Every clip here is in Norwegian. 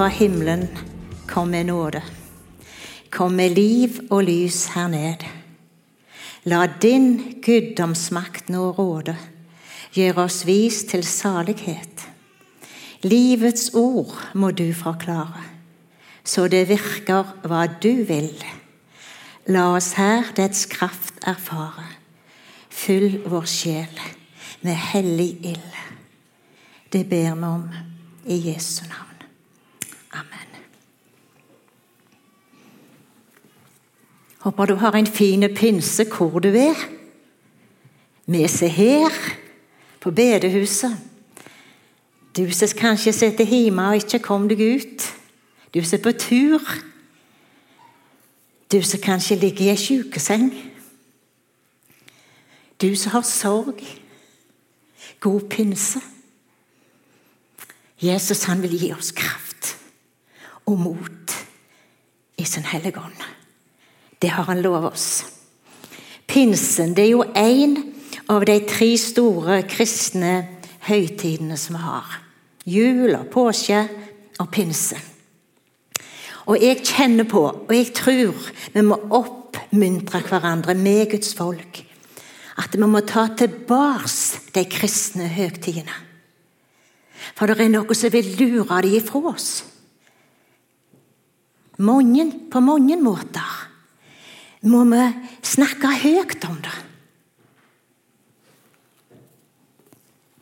fra himmelen kom med nåde. Kom med liv og lys her ned. La din guddomsmakt nå råde, gjør oss vis til salighet. Livets ord må du forklare, så det virker hva du vil. La oss her dets kraft erfare. Fyll vår sjel med hellig ild. Det ber vi om i Jesu navn. Håper du har en fin pinse hvor du er. Vi er her, på bedehuset. Du som kanskje sitter hjemme og ikke kom deg ut. Du som er på tur. Du som kanskje ligger i ei sykeseng. Du som har sorg. God pinse. Jesus han vil gi oss kraft og mot i sin hellige ånd. Det har han lovet oss. Pinsen det er jo én av de tre store kristne høytidene som vi har. Jul og påske og pinse. Og jeg kjenner på, og jeg tror vi må oppmuntre hverandre med Guds folk. At vi må ta tilbake de kristne høytidene. For det er noe som vil lure dem ifra oss. Mange, på mange måter må vi snakke høyt om det.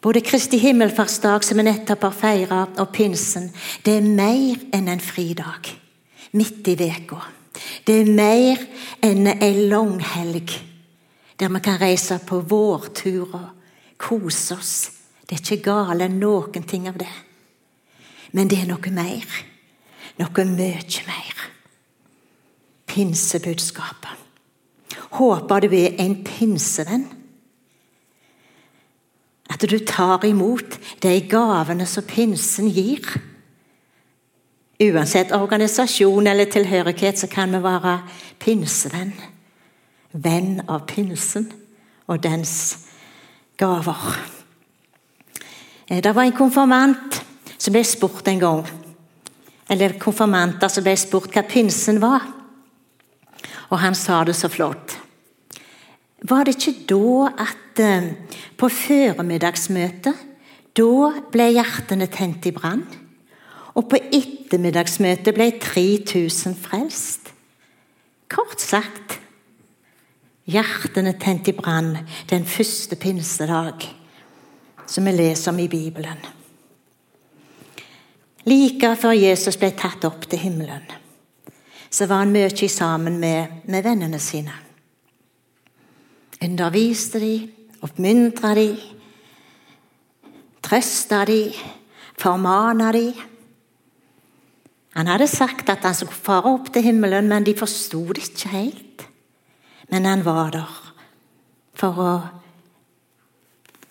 Både Kristi himmelfartsdag, som vi nettopp har feira, og pinsen, det er mer enn en fridag midt i veka. Det er mer enn ei langhelg der vi kan reise på vårtur og kose oss. Det er ikke gale noen ting av det. Men det er noe mer. Noe mye mer pinsebudskapet. Håper du er en pinsevenn. At du tar imot de gavene som pinsen gir. Uansett organisasjon eller tilhørighet så kan vi være pinsevenn. Venn av pinsen og dens gaver. Eh, det var en konfirmant som ble spurt en gang, eller konfirmanter som ble spurt hva pinsen var. Og han sa det så flott. Var det ikke da at eh, på formiddagsmøtet Da ble hjertene tent i brann. Og på ettermiddagsmøtet ble 3000 frelst. Kort sagt hjertene tent i brann den første pinsedag, som vi leser om i Bibelen. Like før Jesus ble tatt opp til himmelen så var han mye sammen med, med vennene sine. Underviste de, oppmuntra de, trøsta de, formana de. Han hadde sagt at han skulle fare opp til himmelen, men de forsto det ikke helt. Men han var der for å,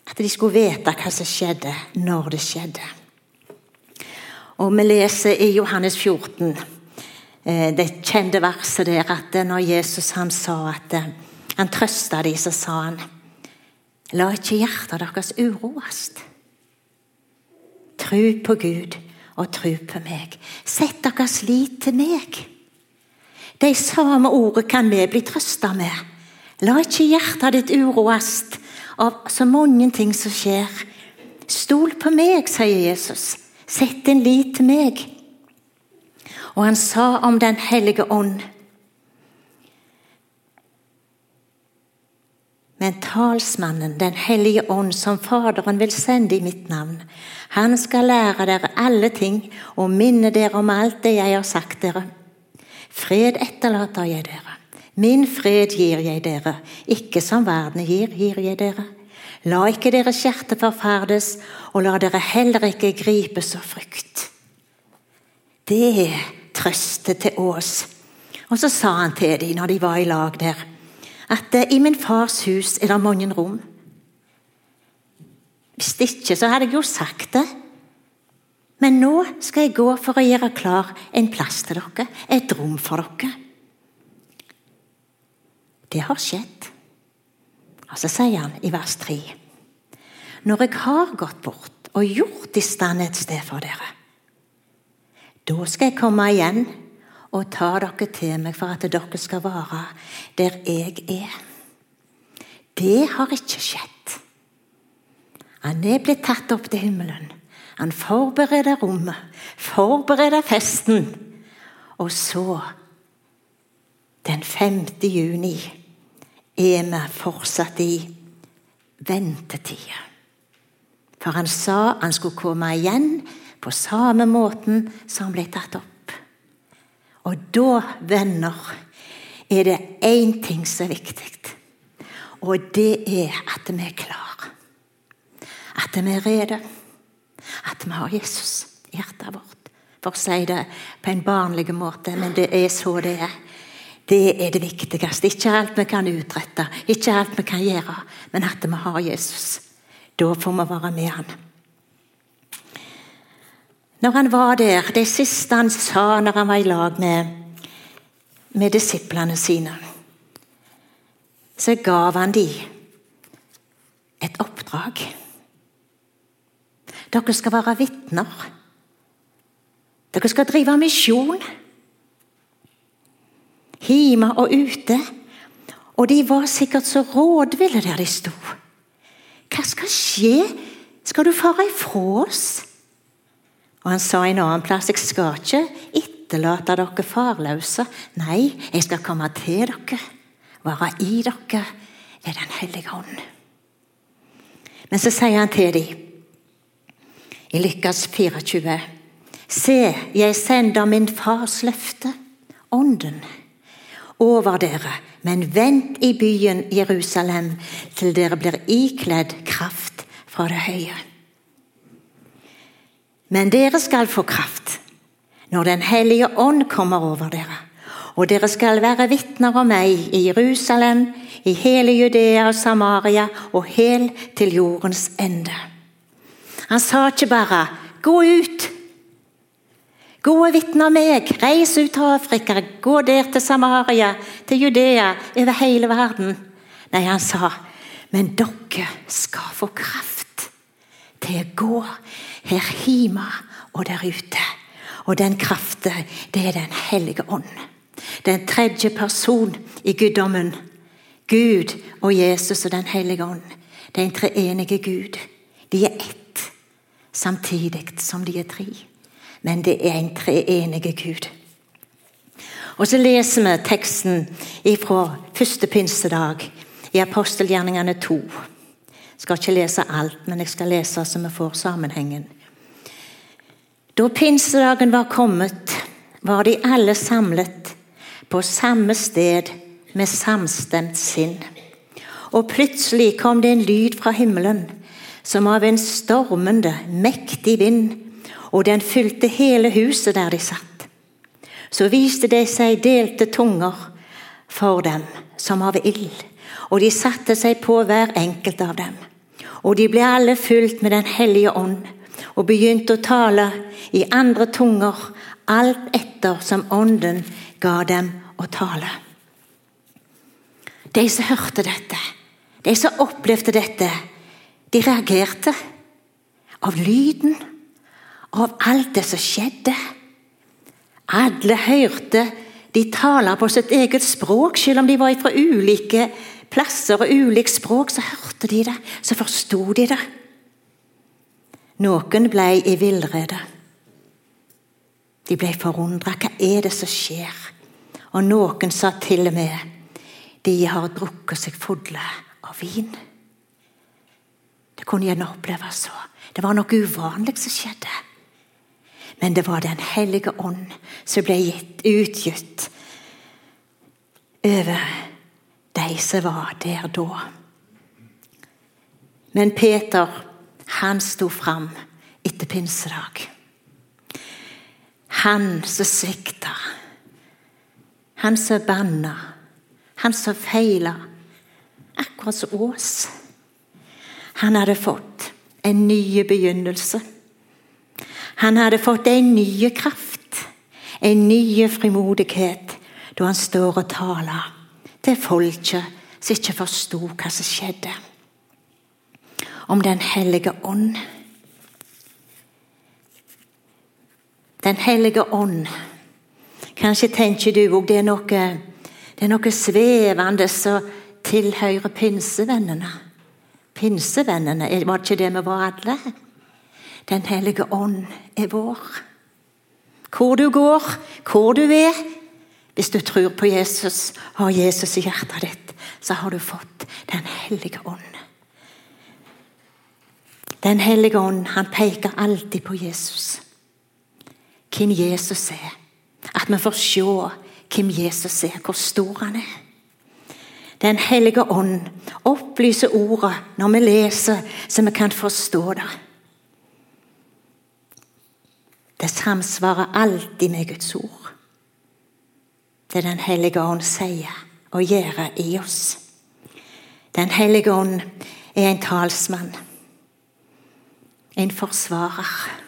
at de skulle vite hva som skjedde, når det skjedde. Og Vi leser i Johannes 14 Eh, det kjente verset der at når Jesus han sa at eh, han trøsta dem, så sa han La ikke hjertet deres uroes. Tru på Gud og tru på meg. Sett deres lit til meg. De samme ordene kan vi bli trøsta med. La ikke hjertet ditt uroes av så mange ting som skjer. Stol på meg, sier Jesus. Sett din lit til meg. Og han sa om Den hellige ånd Men talsmannen, Den hellige ånd, som Faderen vil sende i mitt navn, han skal lære dere alle ting og minne dere om alt det jeg har sagt dere. Fred etterlater jeg dere. Min fred gir jeg dere, ikke som verden gir, gir jeg dere. La ikke deres hjerte forferdes, og la dere heller ikke gripes av frykt. Det trøste til oss. Og så sa han til dem når de var i lag der, at eh, i min fars hus er det mange rom. Hvis ikke, så hadde jeg jo sagt det. Men nå skal jeg gå for å gjøre klar en plass til dere, et rom for dere. Det har skjedd. Og så sier han i vers 3.: Når jeg har gått bort og gjort i stand et sted for dere, Da skal jeg komme igjen og ta dere til meg for at dere skal være der jeg er. Det har ikke skjedd. Han er blitt tatt opp til himmelen. Han forbereder rommet, forbereder festen. Og så, den 5. juni, er vi fortsatt i ventetida. For han sa han skulle komme igjen på samme måten som ble tatt opp. Og da, venner, er det én ting som er viktig. Og det er at vi er klare. At vi er rede. At vi har Jesus i hjertet vårt. For å si det på en barnlig måte, men det er så det er. Det er det viktigste. Ikke alt vi kan utrette, ikke alt vi kan gjøre, men at vi har Jesus. Da får vi være med han. Når han var der, Det siste han sa når han var i lag med, med disiplene sine, så gav han dem et oppdrag. Dere skal være vitner. Dere skal drive misjon. Hjemme og ute. Og de var sikkert så rådville der de sto. Hva skal skje? Skal du fare ifra oss? Og han sa en annen plass jeg skal ikke etterlate dere farløse. Nei, jeg skal komme til dere, være i dere ved Den hellige ånd. Men så sier han til dem i Lykkes 24.: Se, jeg sender min fars løfte, Ånden, over dere, men vent i byen Jerusalem til dere blir ikledd kraft fra det høye. Men dere skal få kraft når Den hellige ånd kommer over dere. Og dere skal være vitner om meg i Jerusalem, i hele Judea og Samaria og helt til jordens ende. Han sa ikke bare 'gå ut'. Gå og vitne av meg. Reis ut til Afrika. Gå der til Samaria, til Judea, over hele verden. Nei, han sa, men dere skal få kraft til å gå her hjemme og der ute. Og den kraften, det er Den hellige ånd. Den tredje person i guddommen. Gud og Jesus og Den hellige ånd. Det er en treenige Gud. De er ett, samtidig som de er tre. Men det er en treenige Gud. Og så leser vi teksten fra første pinsedag i apostelgjerningene 2. Skal ikke lese alt, men jeg skal lese så vi får sammenhengen. Da pinsedagen var kommet, var de alle samlet på samme sted med samstemt sinn. Og plutselig kom det en lyd fra himmelen, som av en stormende, mektig vind, og den fylte hele huset der de satt. Så viste det seg delte tunger for dem, som av ild, og de satte seg på hver enkelt av dem. Og de ble alle fylt med Den hellige ånd og begynte å tale i andre tunger, alt etter som Ånden ga dem å tale. De som hørte dette, de som opplevde dette, de reagerte. Av lyden, av alt det som skjedde. Alle hørte de tale på sitt eget språk, selv om de var fra ulike plasser og ulikt språk. Så hørte de det, så forsto de det. Noen ble i villrede. De ble forundra. Hva er det som skjer? Og noen sa til og med de har drukket seg fulle av vin. Det kunne gjerne oppleves så. Det var noe uvanlig som skjedde. Men det var Den hellige ånd som ble gitt, utgitt over de som var der da. Men Peter han sto fram etter pinsedag. Han som svikta. Han som banna. Han som feila. Akkurat som Ås. Han hadde fått en ny begynnelse. Han hadde fått en ny kraft, en ny frimodighet, da han står og taler til folket som ikke forsto hva som skjedde om Den hellige ånd. Den hellige ånd. Kanskje tenker du òg det er noe det er noe svevende som tilhører pinsevennene. Pinsevennene, var det ikke det vi var alle? Den hellige ånd er vår. Hvor du går, hvor du er. Hvis du tror på Jesus, har Jesus i hjertet ditt, så har du fått Den hellige ånd. Den hellige ånd han peker alltid på Jesus. Hvem Jesus er. At vi får se hvem Jesus er, hvor stor han er. Den hellige ånd opplyser ordet når vi leser, så vi kan forstå det. Det samsvarer alltid med Guds ord. Det Den hellige ånd sier og gjør i oss. Den hellige ånd er en talsmann, en forsvarer,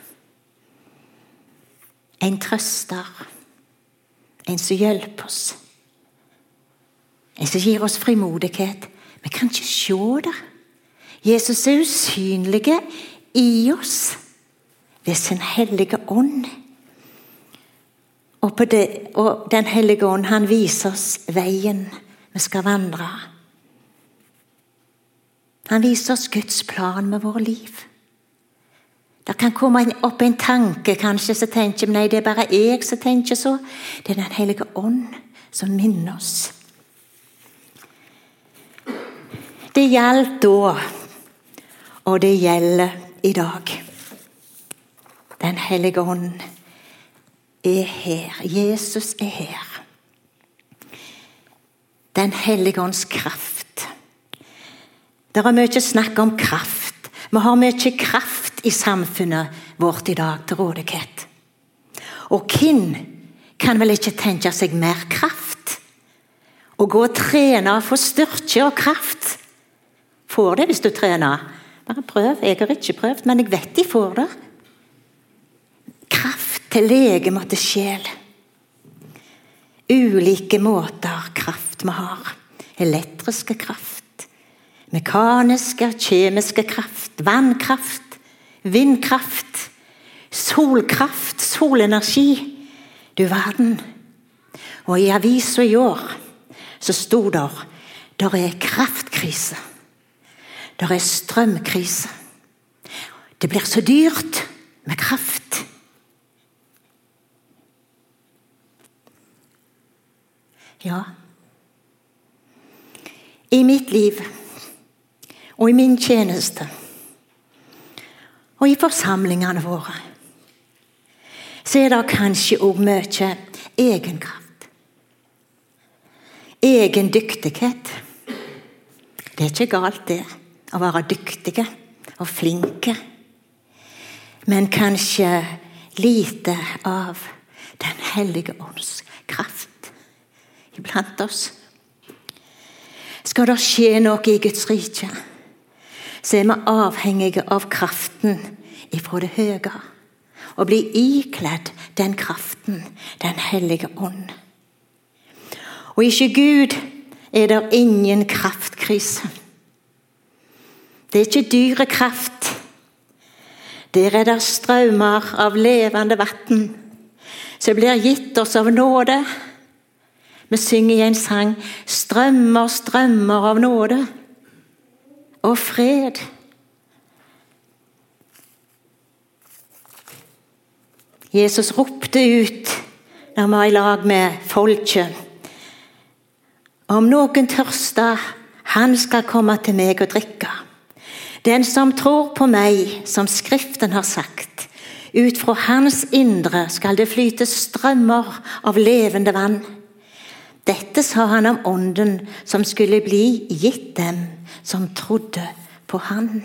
en trøster, en som hjelper oss. En som gir oss frimodighet. Vi kan ikke se det. Jesus er usynlig i oss ved sin hellige ånd. Og, det, og Den hellige ånd han viser oss veien vi skal vandre. Han viser oss Guds plan med våre liv. Det kan komme opp en tanke kanskje som tenker nei, det er bare jeg som tenker så. Det er Den hellige ånd som minner oss. Det gjaldt da, og det gjelder i dag. Den hellige ånd er her. Jesus er her. Den hellige ånds kraft. Det er mye snakk om kraft. Vi har mye kraft i samfunnet vårt i dag til rådighet. Og hvem kan vel ikke tenke seg mer kraft? Å gå og trene og få styrke og kraft. Får det hvis du trener. Bare prøv. Jeg har ikke prøvd, men jeg vet de får det til legeme og til sjel. Ulike måter kraft vi har. Elektriske kraft, mekaniske, kjemiske kraft, vannkraft, vindkraft, solkraft, solenergi. Du verden. Og i avisa i år så sto det der er kraftkrise. Der er strømkrise. Det blir så dyrt med kraft. Ja. I mitt liv og i min tjeneste og i forsamlingene våre så er det kanskje òg mye egenkraft. Egendyktighet. Det er ikke galt, det, å være dyktige og flinke. Men kanskje lite av Den hellige ånds kraft iblant oss. Skal det skje noe i Guds rike, så er vi avhengige av kraften ifra det høye. Og bli ikledd den kraften, Den hellige ånd. Og ikke Gud er det ingen kraftkrise. Det er ikke dyre kraft. Der er det strømmer av levende vann som blir gitt oss av nåde vi synger i en sang 'Strømmer, strømmer av nåde og fred'. Jesus ropte ut når vi var i lag med folket. Om noen tørster, han skal komme til meg og drikke. Den som tror på meg, som Skriften har sagt, ut fra hans indre skal det flyte strømmer av levende vann. Dette sa han om ånden som skulle bli gitt dem som trodde på Han.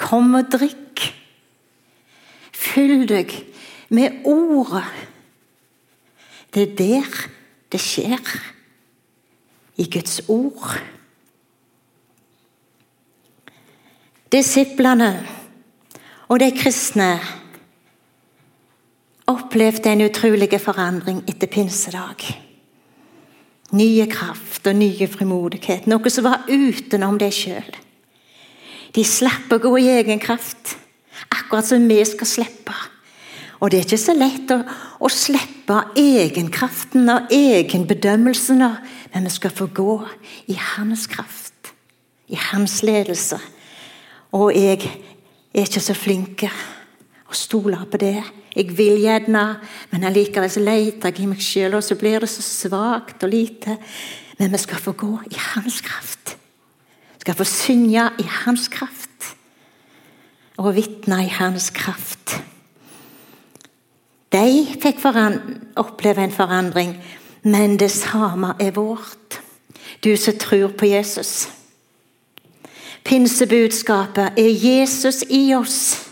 Kom og drikk. Fyll deg med Ordet. Det er der det skjer. I Guds ord. Disiplene og de kristne opplevde en utrolig forandring etter pinsedag. Nye kraft og nye frimodighet. Noe som var utenom deg sjøl. De slapp å gå i egen kraft, akkurat som vi skal slippe. Og det er ikke så lett å, å slippe egenkraften og egenbedømmelsen, men vi skal få gå i hans kraft, i hans ledelse. Og jeg er ikke så flink å stoler på det. Jeg vil gjerne, men allikevel så leter jeg i meg sjøl, og så blir det så svakt og lite. Men vi skal få gå i hans kraft. Vi skal få synge i hans kraft. Og vitne i hans kraft. De fikk oppleve en forandring, men det samme er vårt. Du som tror på Jesus. Pinsebudskapet er Jesus i oss,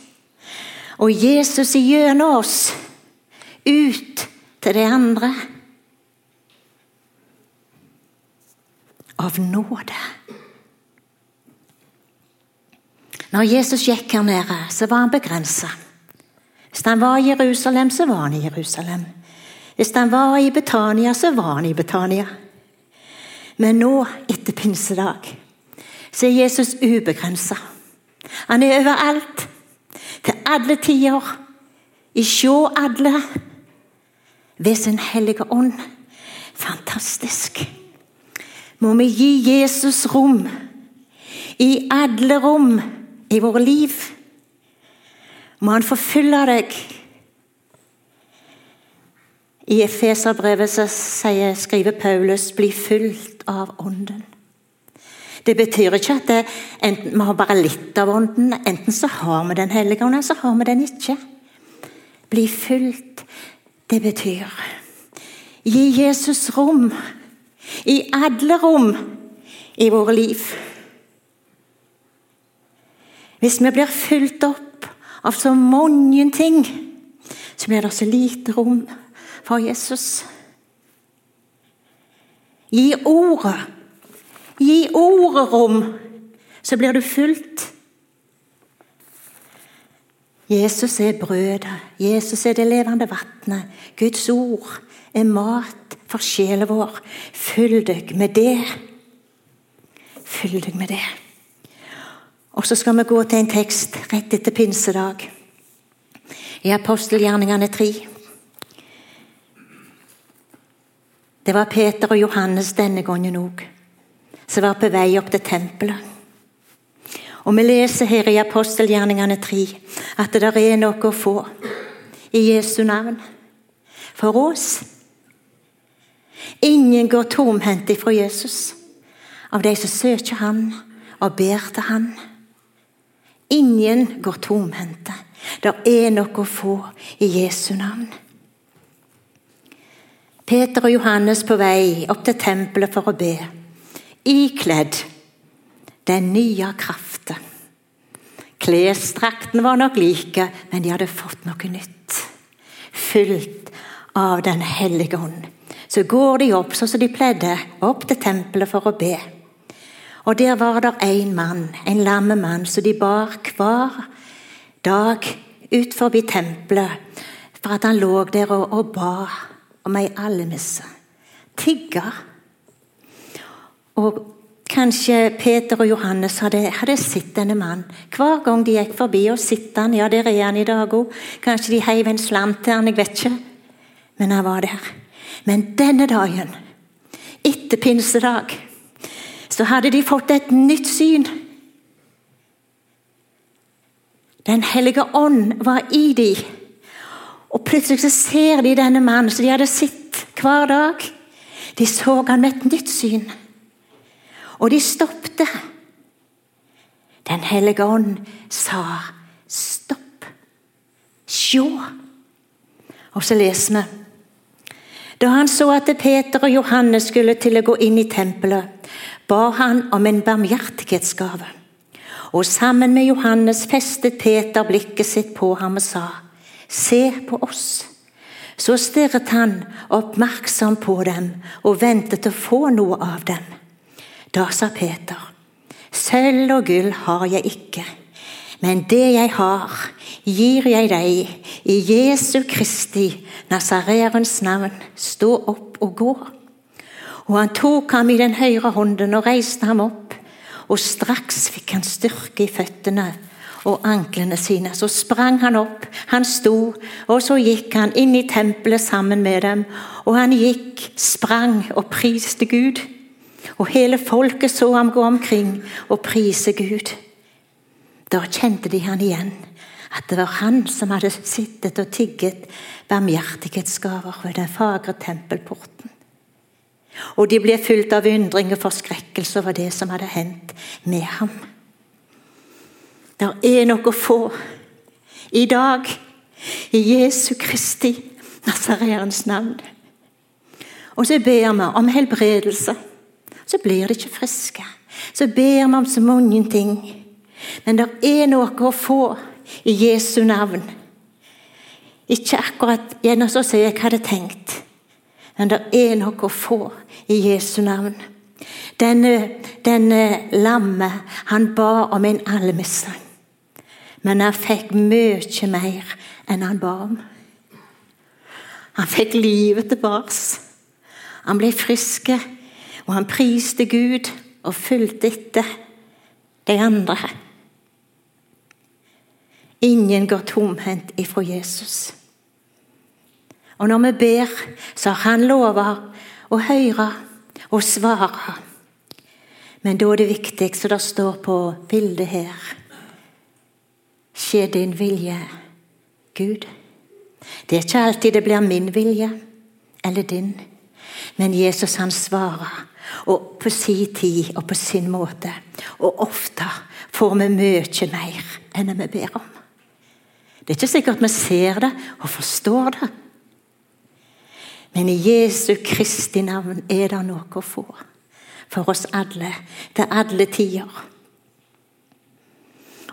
og Jesus gjennom oss, ut til de andre. Av nåde. Når Jesus gikk her nede, så var han begrensa. Hvis han var i Jerusalem, så var han i Jerusalem. Hvis han var i Betania, så var han i Betania. Men nå, etter pinsedag, så er Jesus ubegrensa. Han er overalt, til alle tider, i sjå alle, ved sin hellige ånd. Fantastisk. Må vi gi Jesus rom, i alle rom i våre liv må han forfylle deg. I Efeserbrevet skriver Paulus 'bli fylt av Ånden'. Det betyr ikke at det, enten, vi har bare litt av Ånden. Enten så har vi Den hellige ånd, eller så har vi den ikke. Bli fulgt. det betyr Gi Jesus rom. I alle rom i våre liv. Hvis vi blir fulgt opp av så mange ting, så blir det så lite rom for Jesus. Gi ordet. Gi ordet rom, så blir du fulgt. Jesus er brødet, Jesus er det levende vannet. Guds ord er mat for sjelen vår. Fyll deg med det. Fyll deg med det. Og så skal vi gå til en tekst rett etter pinsedag. I apostelgjerningene 3. Det var Peter og Johannes denne gangen òg, som var på vei opp til tempelet. Og Vi leser her i apostelgjerningene 3 at det er noe å få i Jesu navn. For oss. Ingen går tomhendt ifra Jesus av de som søker Han og ber til Han. Ingen går tomhendte. Det er noe å få i Jesu navn. Peter og Johannes på vei opp til tempelet for å be, ikledd den nye kraften. Klesdrakten var nok like, men de hadde fått noe nytt. Fylt av Den hellige ånd. Så går de opp sånn som de pleide, opp til tempelet for å be. Og der var det en mann, en lamme mann, som de bar hver dag ut forbi tempelet for at han lå der og, og ba om ei almisse. Tigger. Og kanskje Peter og Johannes hadde, hadde sett denne mannen. Hver gang de gikk forbi og sett han, ja, der er han i dag òg. Kanskje de heiv en slant til han, jeg vet ikke. Men han var der. Men denne dagen, etter pinsedag så hadde de fått et nytt syn. Den hellige ånd var i dem. Og plutselig så ser de denne mannen som de hadde sett hver dag. De så han med et nytt syn. Og de stoppet. Den hellige ånd sa stopp. Sjå. Og så leser vi. Da han så at Peter og Johannes skulle til å gå inn i tempelet, ba han om en barmhjertighetsgave. Og sammen med Johannes festet Peter blikket sitt på ham og sa, Se på oss. Så stirret han oppmerksom på dem og ventet å få noe av dem. Da sa Peter, Sølv og gull har jeg ikke, men det jeg har, gir jeg deg. I Jesu Kristi, Nasareerens navn, stå opp og gå. Og han tok ham i den høyre hånden og reiste ham opp. Og straks fikk han styrke i føttene, og anklene sine. Så sprang han opp, han sto, og så gikk han inn i tempelet sammen med dem. Og han gikk, sprang og priste Gud. Og hele folket så ham gå omkring og prise Gud. Da kjente de han igjen, at det var han som hadde sittet og tigget barmhjertighetsgaver ved den fagre tempelporten. Og de ble fulgt av undring og forskrekkelse over det som hadde hendt med ham. Det er noe å få i dag i Jesu Kristi Nazareans navn. Og så ber vi om helbredelse. Så blir de ikke friske. Så ber vi om så mange ting. Men det er noe å få i Jesu navn. Ikke akkurat gjennom sånn som jeg hadde tenkt, men det er noe å få i Jesu navn. Denne, denne lammet, han ba om en almisse. Men han fikk mye mer enn han ba om. Han fikk livet tilbake. Han ble frisk, og han priste Gud og fulgte etter de andre. Ingen går tomhendt ifra Jesus. Og når vi ber, så har han lova å høre og svare. Men da er det viktig, som det står på bildet her Skje din vilje, Gud. Det er ikke alltid det blir min vilje eller din, men Jesus han svarer, og på sin tid og på sin måte. Og ofte får vi mye mer enn vi ber om. Det er ikke sikkert vi ser det og forstår det. Men i Jesu Kristi navn er det noe å få. For oss alle, til alle tider.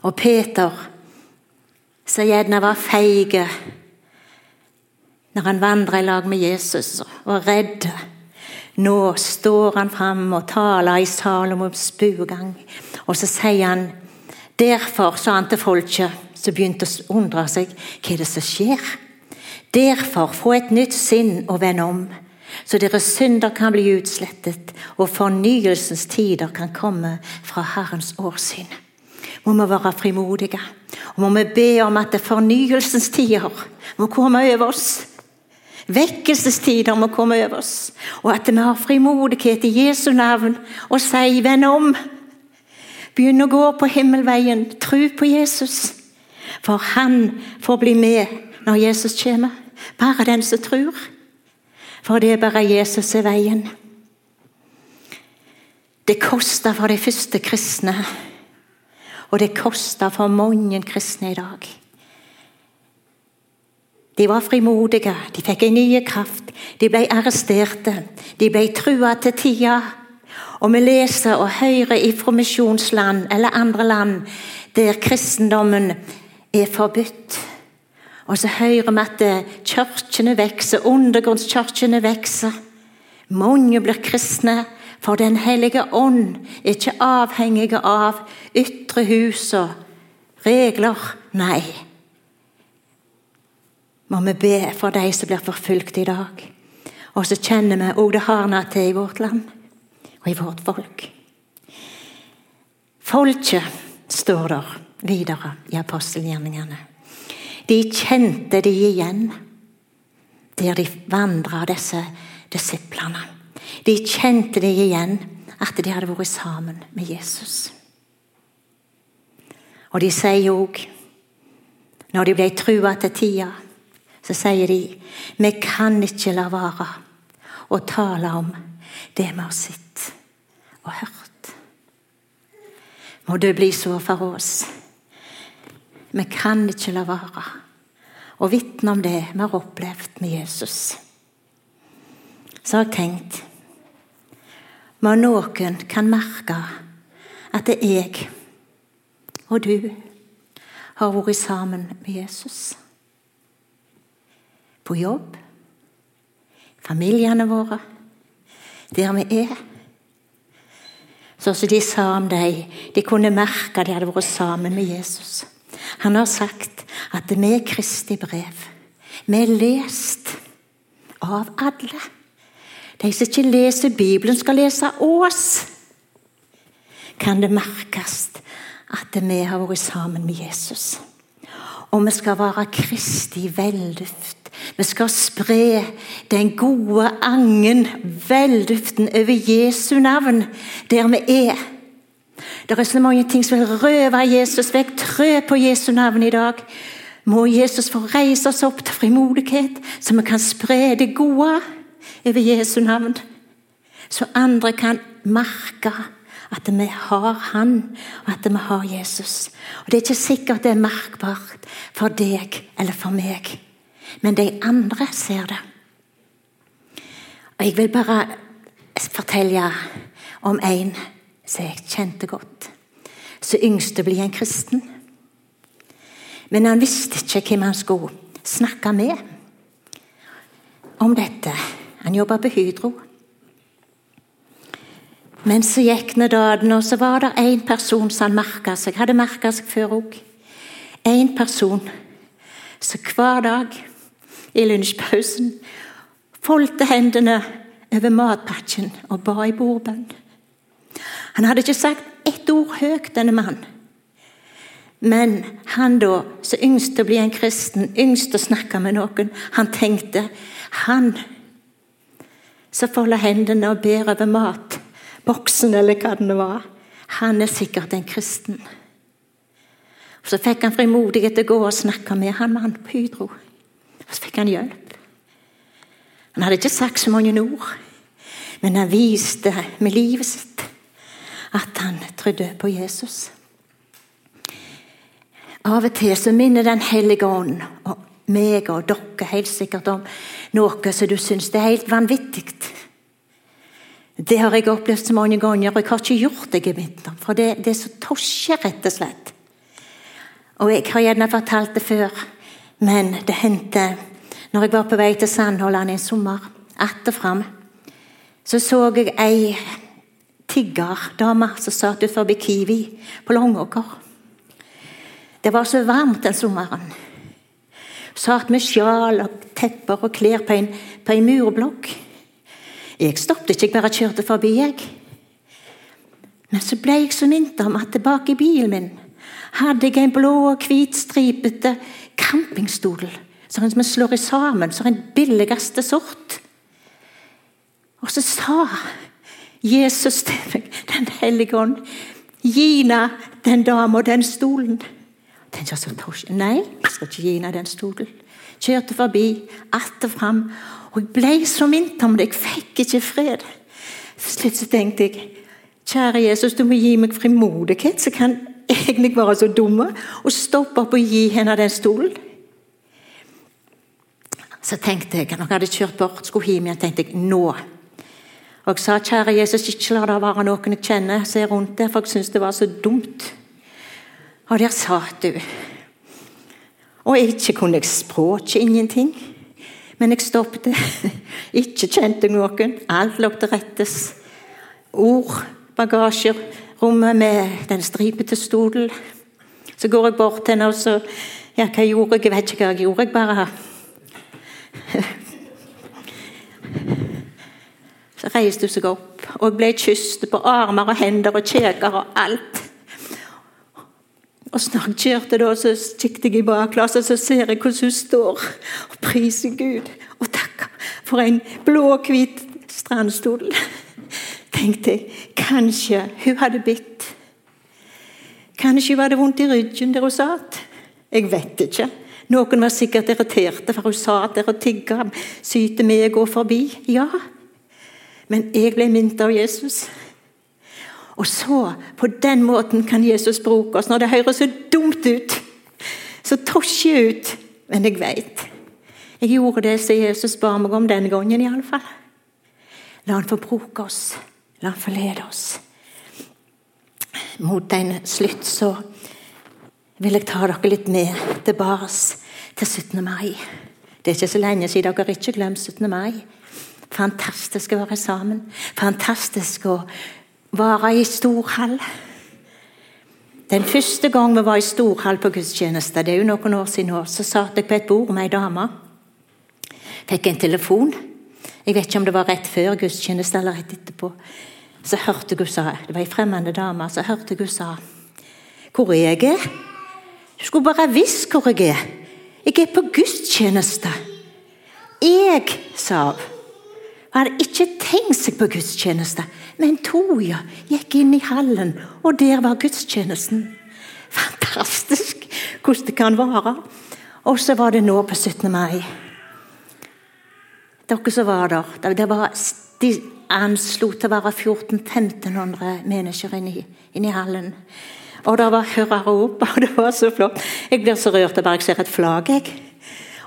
Og Peter som gjerne var feige når han vandra i lag med Jesus og redd. Nå står han fram og taler i Salomos buegang, og så sier han Derfor, sa han til folket, som begynte å undre seg, hva er det som skjer? Derfor, få et nytt sinn og vend om, så deres synder kan bli utslettet, og fornyelsens tider kan komme fra Herrens årsyn må vi være frimodige. Og må vi be om at fornyelsens tider må komme over oss. Vekkelsestider må komme over oss. Og at vi har frimodighet i Jesu navn og sier 'venn om'. Begynn å gå på himmelveien. Tro på Jesus. For han får bli med når Jesus kommer. Bare den som tror. For det er bare Jesus er veien. Det kosta for de første kristne og det kosta for mange kristne i dag. De var frimodige, de fikk en ny kraft. De ble arresterte, de ble trua til tida. Og vi leser og hører ifra misjonsland eller andre land der kristendommen er forbudt. Og så hører vi at kirkene vokser, undergrunnskirkene vokser. Mange blir kristne, for Den hellige ånd er ikke avhengig av ytre hus og regler. Nei. Må vi be for de som blir forfulgt i dag. Og så kjenner vi òg det hardna til i vårt land og i vårt folk. Folket, står der videre i apostelgjerningene. De kjente de igjen der de vandra, disse disiplene. De kjente de igjen, at de hadde vært sammen med Jesus. Og de sier òg, når de ble trua til tida, så sier de vi kan ikke la være å tale om det vi har sett og hørt. Må det bli så for oss. Vi kan ikke la være å vitne om det vi har opplevd med Jesus. Så har jeg tenkt må noen kan merke at det er jeg og du har vært sammen med Jesus. På jobb, familiene våre, der vi er. Sånn som de sa om deg, de kunne merke de hadde vært sammen med Jesus. Han har sagt at vi er Kristi brev. Vi er lest av alle. De som ikke leser Bibelen, skal lese oss. Kan det merkes at vi har vært sammen med Jesus. Og vi skal være Kristi velduft. Vi skal spre den gode angen, velduften, over Jesu navn der vi er. Det er så mange ting som vil røve Jesus vekk. Trø på Jesu navn i dag. Må Jesus få reise oss opp til frimodighet, så vi kan spre det gode over Jesu navn. Så andre kan merke at vi har Han, og at vi har Jesus. Og Det er ikke sikkert det er merkbart for deg eller for meg, men de andre ser det. Og Jeg vil bare fortelle om en som jeg kjente godt. Som yngste blir en kristen. Men han visste ikke hvem han skulle snakke med om dette. Han jobba på Hydro. Men så gikk nå dagen, og så var det én person som han merka seg. Hadde merka seg før òg. Én person som hver dag i lunsjpausen foldte hendene over matpakken og ba i bordbønn. Han hadde ikke sagt ett ord høyt, denne mannen. Men han da, som yngst å bli en kristen, yngst å snakke med noen, han tenkte Han som folder hendene og ber over mat boksen, eller hva det var. Han er sikkert en kristen. Så fikk han frimodighet til å gå og snakke med han mannen på Hydro. Så fikk han hjelp. Han hadde ikke sagt så mange ord, men han viste med livet sitt at han trodde på Jesus. Av og til så minner Den hellige ånd og meg og dere helt sikkert om noe som du syns er helt vanvittig. Det har jeg opplevd så mange ganger, og jeg har ikke gjort det i vinter. For det, det er så tosje, rett og slett. Og jeg har gjerne fortalt det før, men det hendte når jeg var på vei til Sandholland en sommer. Atter fram så så jeg ei tiggerdame som satt utenfor Kiwi på Longåker. Det var så varmt den sommeren. Satt med sjal og tepper og klær på en, på en murblokk. Jeg stoppet ikke, jeg bare kjørte forbi. jeg. Men så ble jeg så minnet om at tilbake i bilen min hadde jeg en blå og hvit stripete campingstol. Som vi slår i sammen, som den billigste sort. Og så sa Jesus til meg, Den hellige ånd, gi henne den dama og den stolen. Tenkte jeg sånn, Nei, jeg skal ikke gi henne den stolen. Kjørte forbi, atter fram. Og jeg ble så minnet om det. Jeg fikk ikke fred. Til slutt så tenkte jeg Kjære Jesus, du må gi meg frimodighet, så kan egentlig være så dumme og stoppe opp og gi henne den stolen. Så tenkte jeg, når jeg hadde kjørt bort, skulle hjem igjen, tenkte jeg nå. Og jeg sa, kjære Jesus, ikke la det være noen jeg kjenner som er rundt der, for jeg syns det var så dumt. Og der satt du. Og ikke kunne jeg språket, ingenting. Men jeg stoppet. Ikke kjente noen. Alt lå til rettes. Ord, bagasjer, rommet med den stripete stolen. Så går jeg bort til henne og så Ja, hva gjorde jeg? Jeg vet ikke hva jeg gjorde. Jeg bare Så reiste hun seg opp, og ble kysset på armer og hender og kjeker og alt. Og snart kjørte da, så kikket jeg i bakglasset, så ser jeg hvordan hun står og priser Gud. Og takker for en blå-hvit strandstol. Tenkte jeg, kanskje hun hadde bitt. Kanskje hun hadde vondt i ryggen der hun satt. Jeg vet ikke. Noen var sikkert irriterte, for hun satt der og tigga. Syte med å gå forbi. Ja. Men jeg ble minnet av Jesus. Og så, på den måten, kan Jesus bruke oss. Når det høres så dumt ut, så tosjer ut. Men jeg veit. Jeg gjorde det som Jesus ba meg om denne gangen, iallfall. La han få bruke oss. La han få lede oss. Mot en slutt så vil jeg ta dere litt med tilbake til 17. mai. Det er ikke så lenge siden dere har ikke glemt 17. mai. Fantastisk å være sammen. Fantastisk å være i storhall. Den første gang vi var i storhall på gudstjeneste, det er jo noen år siden, nå, så satt jeg på et bord med ei dame. Fikk en telefon. Jeg vet ikke om det var rett før gudstjeneste eller rett etterpå. Så hørte hun sa, Det var ei fremmede dame. Så hørte hun sa hvor jeg er. Du skulle bare visst hvor jeg er. Jeg er på gudstjeneste. Jeg, sa hun. Hadde ikke tenkt seg på gudstjeneste, men Toja gikk inn i hallen, og der var gudstjenesten. Fantastisk hvordan det kan være. Og så var det nå på 17. mai. Dere som var der det var, De anslo til å være 1400-1500 mennesker inni, inni hallen. Og det var hurrarop, og det var så flott. Jeg blir så rørt bare jeg ser et flagg. jeg.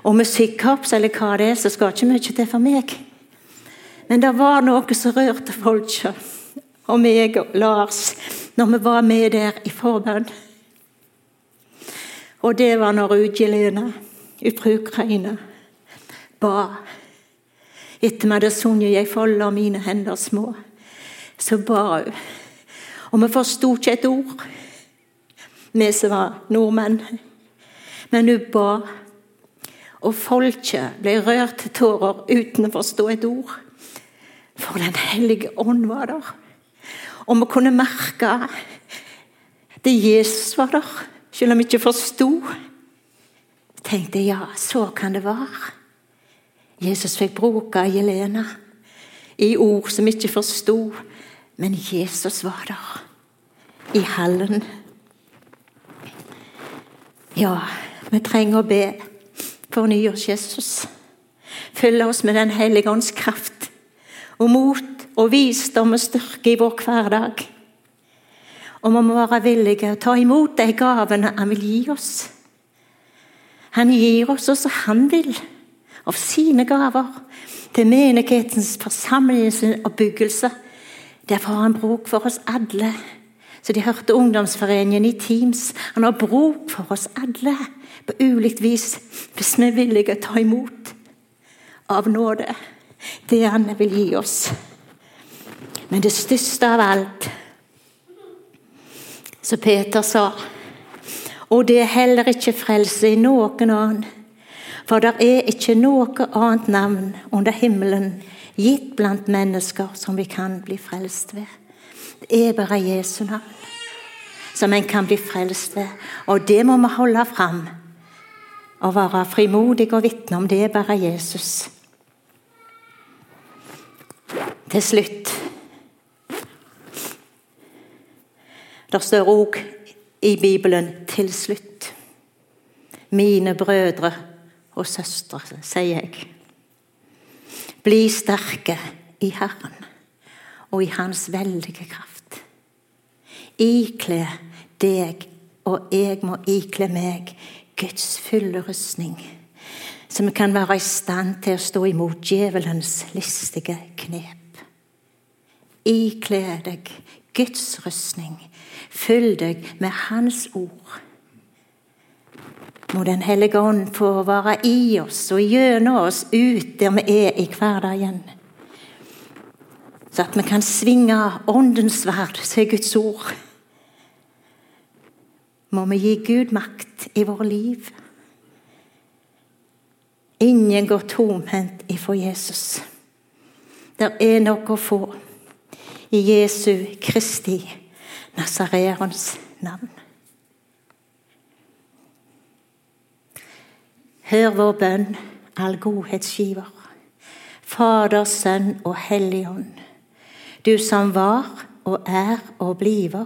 Og musikkorps, eller hva det er, så skal ikke mye til for meg. Men det var noe som rørte folket, og meg og Lars, når vi var med der i forbønn. Og det var når Ugelena fra Ukraina ba. Etter vi hadde sunget 'Jeg folder mine hender små', så ba hun. Og vi forsto ikke et ord, vi som var nordmenn. Men hun ba. Og folket ble rørt til tårer uten å forstå et ord. For Den hellige ånd var der. Og vi kunne merke det Jesus var der. Selv om vi ikke forsto, tenkte ja, så kan det være. Jesus fikk bruke Jelena i ord som ikke forsto, men Jesus var der i hallen. Ja, vi trenger å be. Forny oss, Jesus. Følg oss med Den hellige ånds kraft og mot og visdom og styrke i vår hverdag. Og vi må være villige til å ta imot de gavene han vil gi oss. Han gir oss også han vil, av sine gaver, til menighetens forsamlingsoppbyggelse. Derfor har han bruk for oss alle. Så de hørte ungdomsforeningen i Teams. Han har bruk for oss alle på ulikt vis, hvis vi er villige til å ta imot av nåde det han vil gi oss. Men det største av alt som Peter sa. Og det er heller ikke frelse i noen annen. For det er ikke noe annet navn under himmelen gitt blant mennesker som vi kan bli frelst ved. Det er bare Jesu navn som en kan bli frelst ved. Og det må vi holde fram og være frimodige og vitne om. Det er bare Jesus. Til slutt Det står òg i Bibelen 'til slutt'. Mine brødre og søstre, sier jeg. Bli sterke i Herren og i Hans veldige kraft. Ikle deg, og jeg må ikle meg, Guds fulle rustning, så vi kan være i stand til å stå imot djevelens listige knep. Ikle deg Guds rustning, Fyll deg med Hans ord. Må Den hellige ånd få være i oss og gjennom oss ut der vi er i hverdagen. Så at vi kan svinge Åndens sverd, som Guds ord. Må vi gi Gud makt i våre liv. Ingen går tomhendt ifra Jesus. Det er noe å få i Jesu Kristi Nasareerens navn. Hør vår bønn, all godhetsgiver. Fader, Sønn og Helligånd. Du som var og er og bliver,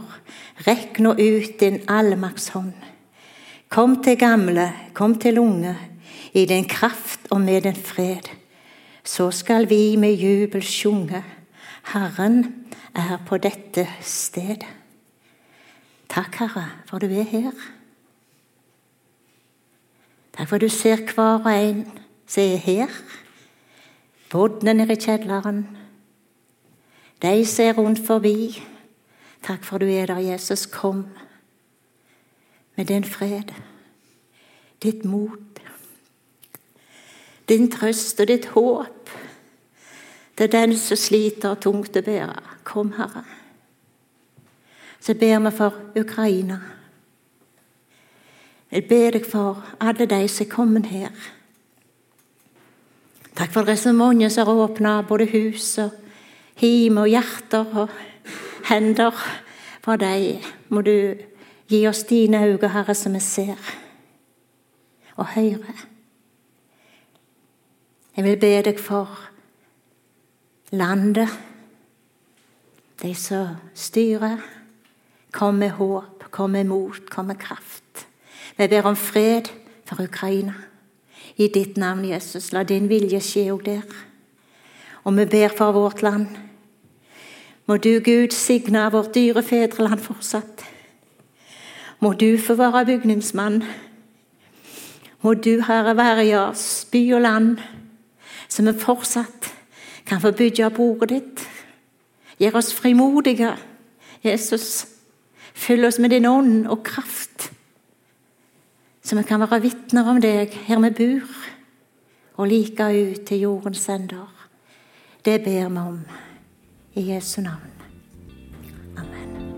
rekk nå ut din allmaktshånd. Kom til gamle, kom til unge, i din kraft og med din fred. Så skal vi med jubel sjunge, Herren er på dette sted. Takk, Herre, for du er her. Takk for du ser hver og en som er her. Bodde nede i kjelleren. De ser rundt forbi. Takk for du er der, Jesus. Kom med din fred, ditt mot, din trøst og ditt håp til den som sliter tungt å bære. Kom, Herre så ber vi for Ukraina. Jeg ber deg for alle de som er kommet her. Takk for det er så mange som har åpna både hus og hjem og hjerter og hender. For dem må du Gi oss dine øyne, Herre, som vi ser og hører. Jeg vil be deg for landet, de som styrer. Kom med håp, kom med mot, kom med kraft. Vi ber om fred for Ukraina. I ditt navn, Jesus, la din vilje skje òg der. Og vi ber for vårt land. Må du, Gud, signe vårt dyre fedreland fortsatt. Må du få være bygningsmann. Må du, Herre, være i oss, by og land, så vi fortsatt kan få bygge opp ordet ditt. Gjør oss frimodige, Jesus. Fyll oss med din ånd og kraft, så vi kan være vitner om deg her vi bor, og like ut til jordens ender. Det ber vi om i Jesu navn. Amen.